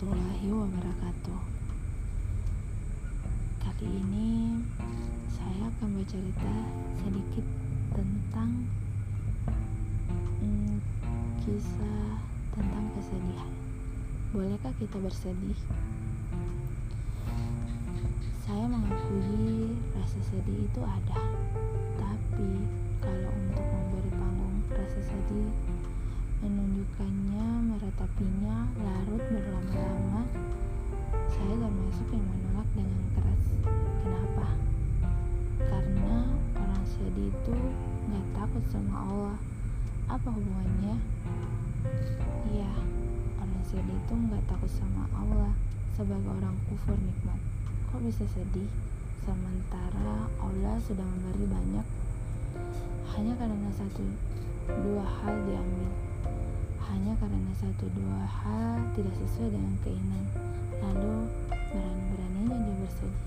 warahmatullahi wabarakatuh. Kali ini saya akan bercerita sedikit tentang hmm, kisah tentang kesedihan. Bolehkah kita bersedih? Saya mengakui rasa sedih itu ada, tapi kalau untuk memberi panggung rasa sedih menunjukkannya, meratapinya larut berlama-lama, saya termasuk yang menolak dengan keras. Kenapa? Karena orang sedih itu nggak takut sama Allah. Apa hubungannya? Iya, orang sedih itu nggak takut sama Allah sebagai orang kufur nikmat. Kok bisa sedih? Sementara Allah sudah memberi banyak hanya karena satu dua hal diambil hanya karena satu dua hal tidak sesuai dengan keinginan. Lalu berani-beraninya dia bersedih.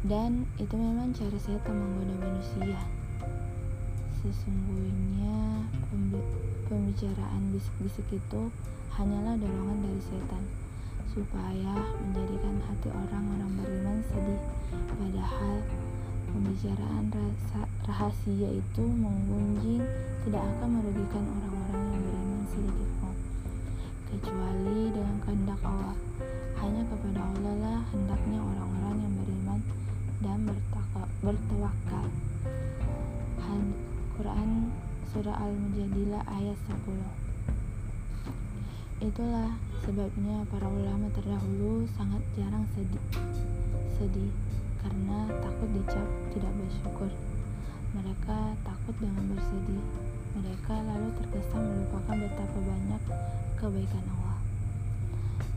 Dan itu memang cara setan menggoda manusia. Sesungguhnya pembicaraan bisik-bisik itu hanyalah dorongan dari setan supaya menjadikan hati orang-orang beriman sedih. Padahal pembicaraan rasa rahasia itu menggunjing tidak akan merugikan orang-orang yang beriman sedikit pun. Kecuali dengan kehendak Allah. Hanya kepada Allah lah hendaknya orang-orang yang beriman dan bertawakal. Quran Surah Al-Mujadilah ayat 10 Itulah sebabnya para ulama terdahulu sangat jarang sedih, sedih karena takut dicap tidak bersyukur. Mereka takut dengan bersedih. Mereka lalu terkesan melupakan betapa banyak kebaikan Allah.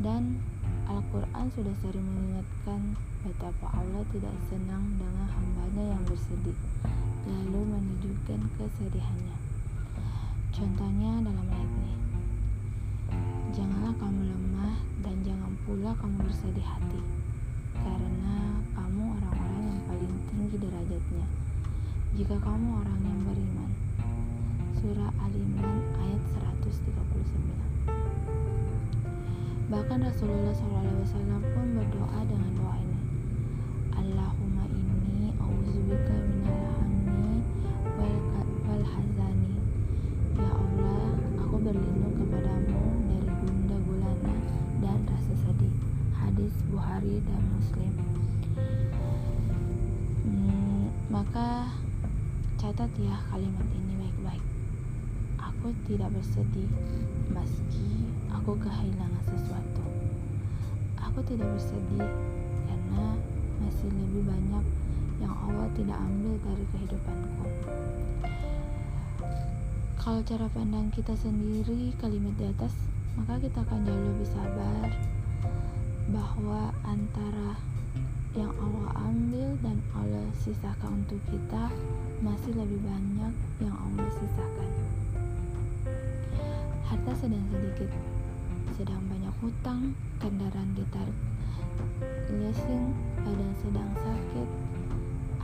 Dan Al-Quran sudah sering mengingatkan betapa Allah tidak senang dengan hambanya yang bersedih, lalu menunjukkan kesedihannya. Contohnya dalam ayat ini. Janganlah kamu lemah dan jangan pula kamu bersedih hati Jika kamu orang yang beriman. Surah Al-Imran ayat 139. Bahkan Rasulullah SAW pun berdoa dengan doa ini. Allahumma inni auzubika minal catat ya kalimat ini baik-baik. Aku tidak bersedih meski aku kehilangan sesuatu. Aku tidak bersedih karena masih lebih banyak yang Allah tidak ambil dari kehidupanku. Kalau cara pandang kita sendiri kalimat di atas, maka kita akan jauh lebih sabar bahwa antara yang Allah sisakan untuk kita masih lebih banyak yang Allah sisakan. Harta sedang sedikit, sedang banyak hutang, kendaraan ditarik leasing, badan sedang sakit.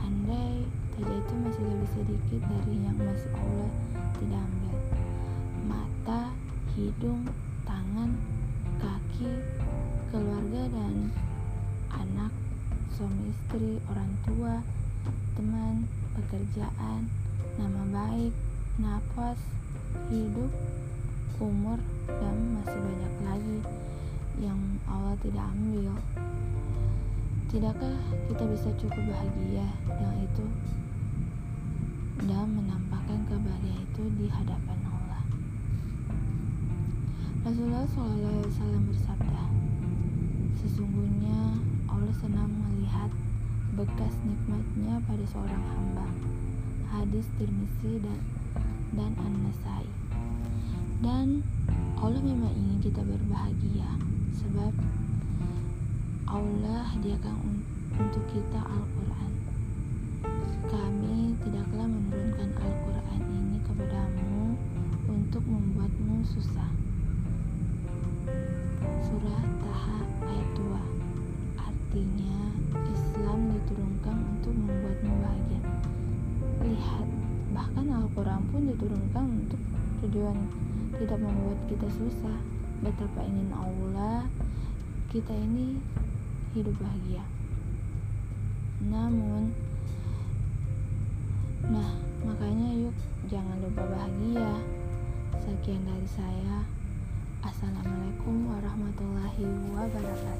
Andai saja itu masih lebih sedikit dari yang masih Allah tidak ambil. Mata, hidung, tangan, kaki, keluarga dan anak, suami istri, orang tua, teman, pekerjaan, nama baik, nafas, hidup, umur, dan masih banyak lagi yang Allah tidak ambil. Tidakkah kita bisa cukup bahagia dengan itu dan menampakkan kebahagiaan itu di hadapan Allah? Rasulullah SAW bersabda, Sesungguhnya Allah senang melihat bekas nikmatnya pada seorang hamba. Hadis Tirmizi dan dan An-Nasai. Dan Allah memang ingin kita berbahagia sebab Allah hadiahkan untuk kita Al-Quran. Kami tidaklah menurunkan Al-Quran ini kepadamu untuk membuatmu susah. Surah Taha ayat 2 Artinya diturunkan untuk membuatmu bahagia Lihat, bahkan Al-Quran pun diturunkan untuk tujuan tidak membuat kita susah betapa ingin Allah kita ini hidup bahagia. Namun, nah makanya yuk jangan lupa bahagia. Sekian dari saya. Assalamualaikum warahmatullahi wabarakatuh.